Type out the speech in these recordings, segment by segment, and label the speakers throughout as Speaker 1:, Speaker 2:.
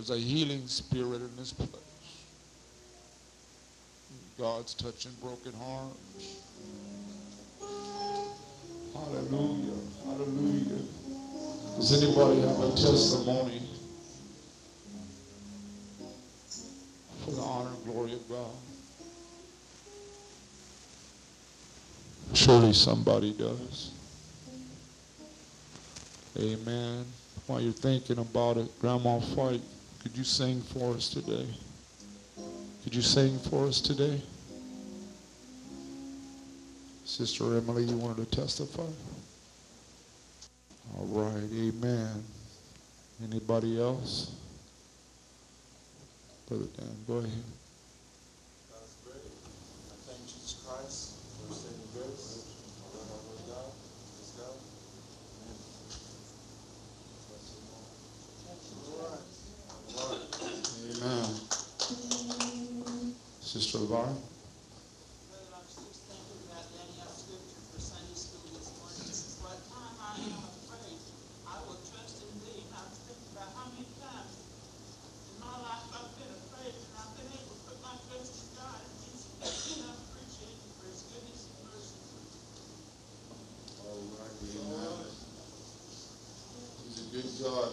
Speaker 1: There's a healing spirit in this place. God's touching broken hearts. Hallelujah. Hallelujah. Does anybody have a testimony for the honor and glory of God? Surely somebody does. Amen. While you're thinking about it, Grandma Fight, could you sing for us today? Could you sing for us today? Sister Emily, you wanted to testify? All right, amen. Anybody else? Brother Dan, go ahead.
Speaker 2: God's great. I thank Jesus Christ for his saving grace. Lord, our Lord God, praise God. Amen.
Speaker 1: Amen. Sister Lavar?
Speaker 3: Brother, I was just thinking about Daniel's scripture for Sunday school this morning. This is what time I am afraid. I will trust in thee. And I was thinking about how many times in my life I've been afraid and I've been able to put my trust in God. And he's, and I appreciate him for his goodness and mercy.
Speaker 1: All right, amen. He's a good God.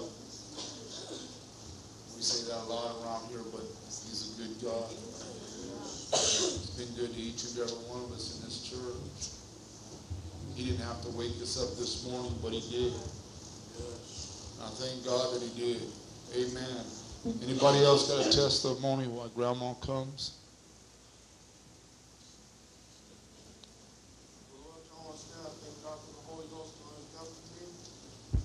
Speaker 1: We say that a lot around here, but he's a good God. He's been good to each and every one of us in this church. He didn't have to wake us up this morning, but he did. I thank God that he did. Amen. Anybody else got a testimony while grandma comes?
Speaker 4: The Lord, I want to stand up, thank God for the Holy Ghost and his help me.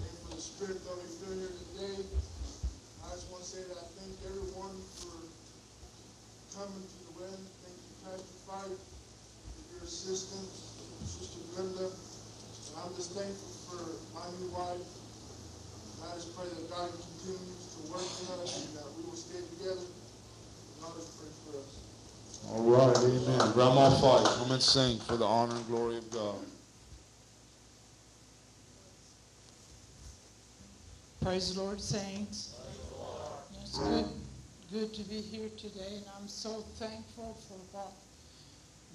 Speaker 4: Thank for the Spirit that we feel here today. I just want to say that I thank everyone for coming to the wedding. Thank you, Pastor Fight, for your assistance, Sister Linda. And I'm just thankful for my new wife. And I just pray that God continues to work in us and that we will stay together. And God just pray for us.
Speaker 1: All right, amen. Grandma Sing for the honor and glory of God.
Speaker 5: Praise the Lord, saints. It's good, good to be here today, and I'm so thankful for what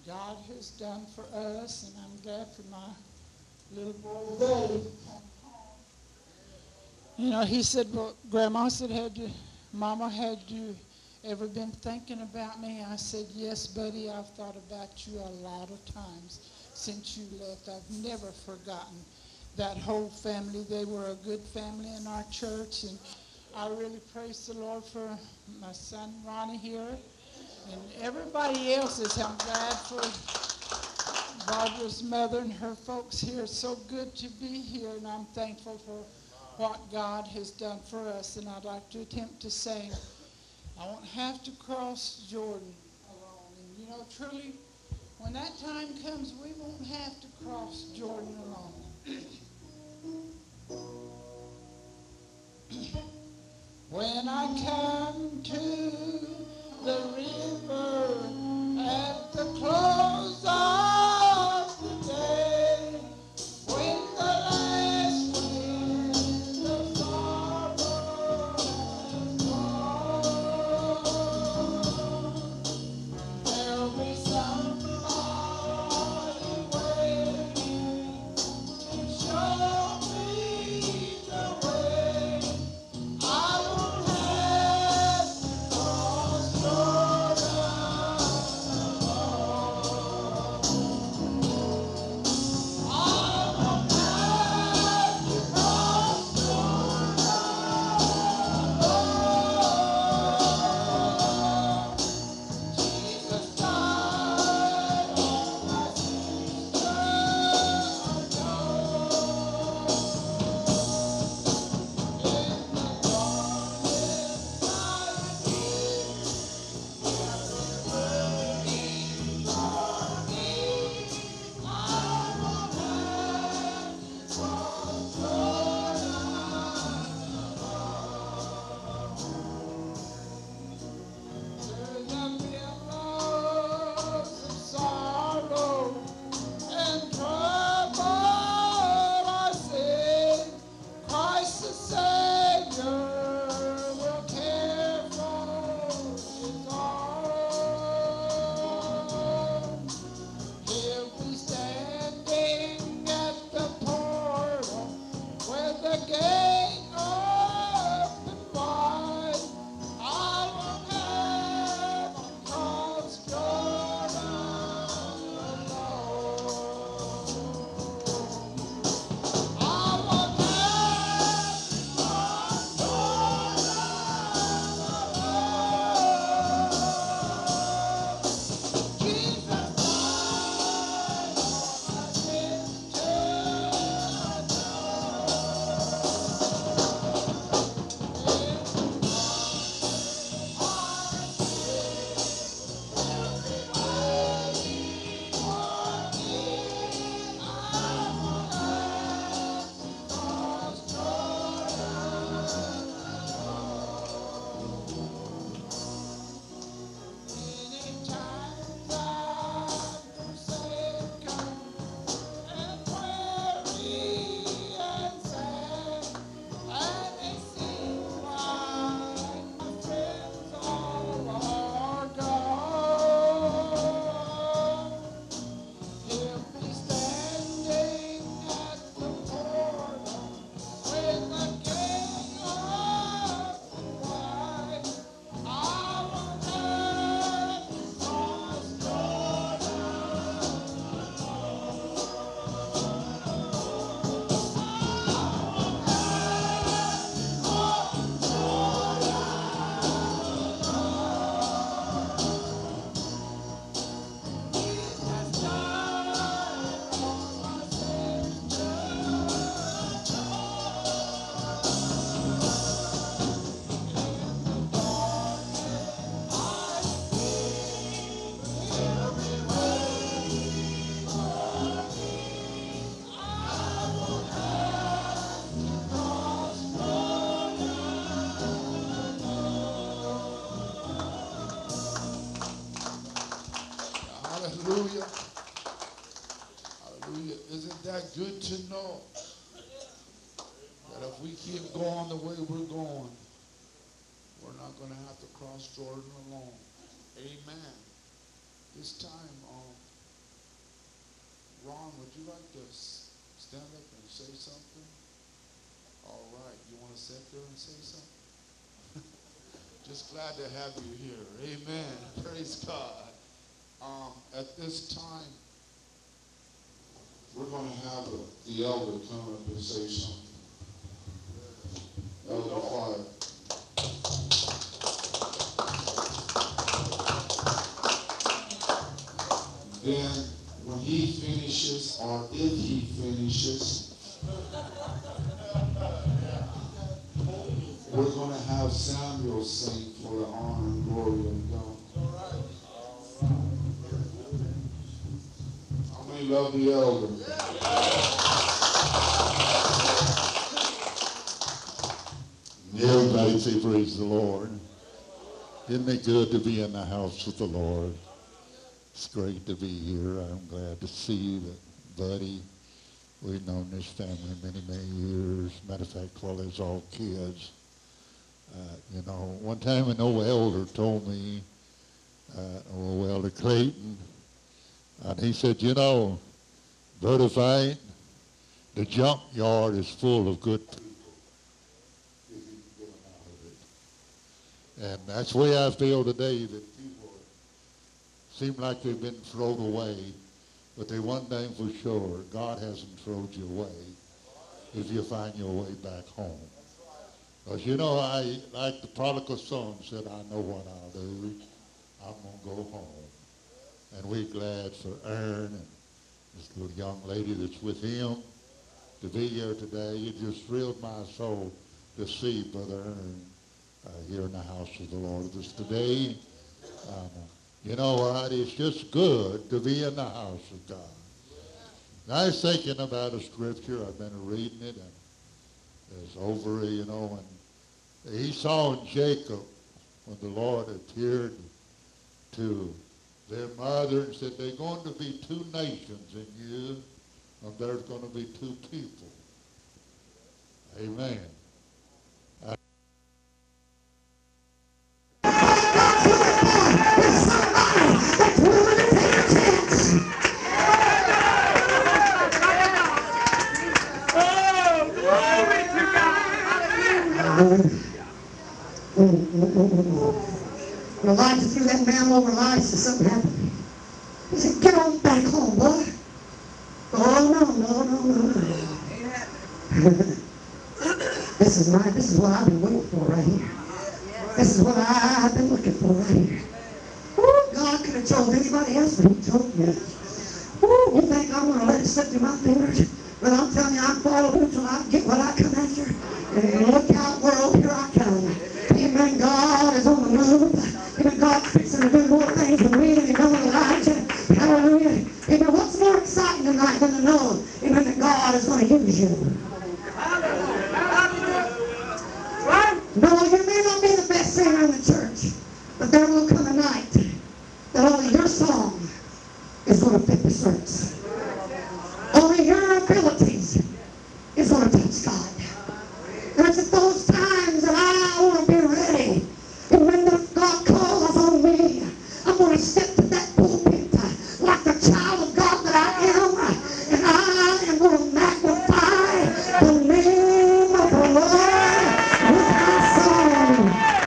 Speaker 5: God has done for us, and I'm glad for my little boy Buddy. You know, he said, "Well, Grandma said, had you, Mama, had you ever been thinking about me?" I said, "Yes, Buddy. I've thought about you a lot of times since you left. I've never forgotten." that whole family. They were a good family in our church, and I really praise the Lord for my son Ronnie here, and everybody else's. I'm glad for Barbara's mother and her folks here. It's so good to be here, and I'm thankful for what God has done for us. And I'd like to attempt to sing, I won't have to cross Jordan alone. And you know, truly, when that time comes, we won't have to cross Jordan alone. When I come to the river at the close of
Speaker 1: Keep going the way we're going, we're not going to have to cross Jordan alone. Amen. This time, um, Ron, would you like to stand up and say something? All right. You want to sit there and say something? Just glad to have you here. Amen. Praise God. Um, at this time, we're going to have a- the elder come up and say something. Then, when he finishes, or if he finishes, we're going to have Samuel sing for the honor and glory of God. How many love the elder?
Speaker 6: Say praise the Lord. Isn't it good to be in the house of the Lord? It's great to be here. I'm glad to see you, buddy. We've known this family many, many years. Matter of fact, they was all kids. Uh, you know, one time an old elder told me, uh, old Elder Clayton, and he said, you know, Brother the junkyard is full of good people. if you can get them out of it. And that's the way I feel today, that people seem like they've been thrown away. But they one thing for sure, God hasn't thrown you away if you find your way back home. Because you know, I like the prodigal son said, I know what I'll do. I'm going to go home. And we're glad for Ern and this little young lady that's with him to be here today. It just thrilled my soul to see Brother Ern here in the house of the Lord with us today. Um, you know what? It's just good to be in the house of God. And I was thinking about a scripture. I've been reading it, and it's over, you know, and Esau and Jacob, when the Lord appeared to their mother and said, there are going to be two nations in you, and there's going to be two people. Amen.
Speaker 7: When Elijah threw that man over Elisha, something happened. He said, get on back home, boy. Oh, no, no, no, no, no. this is my, this is what I've been waiting for right here. This is what I, I've been looking for right here. Woo, God could have told anybody else, but he told me. Woo, you think I'm going to let it slip through my fingers? But I'm telling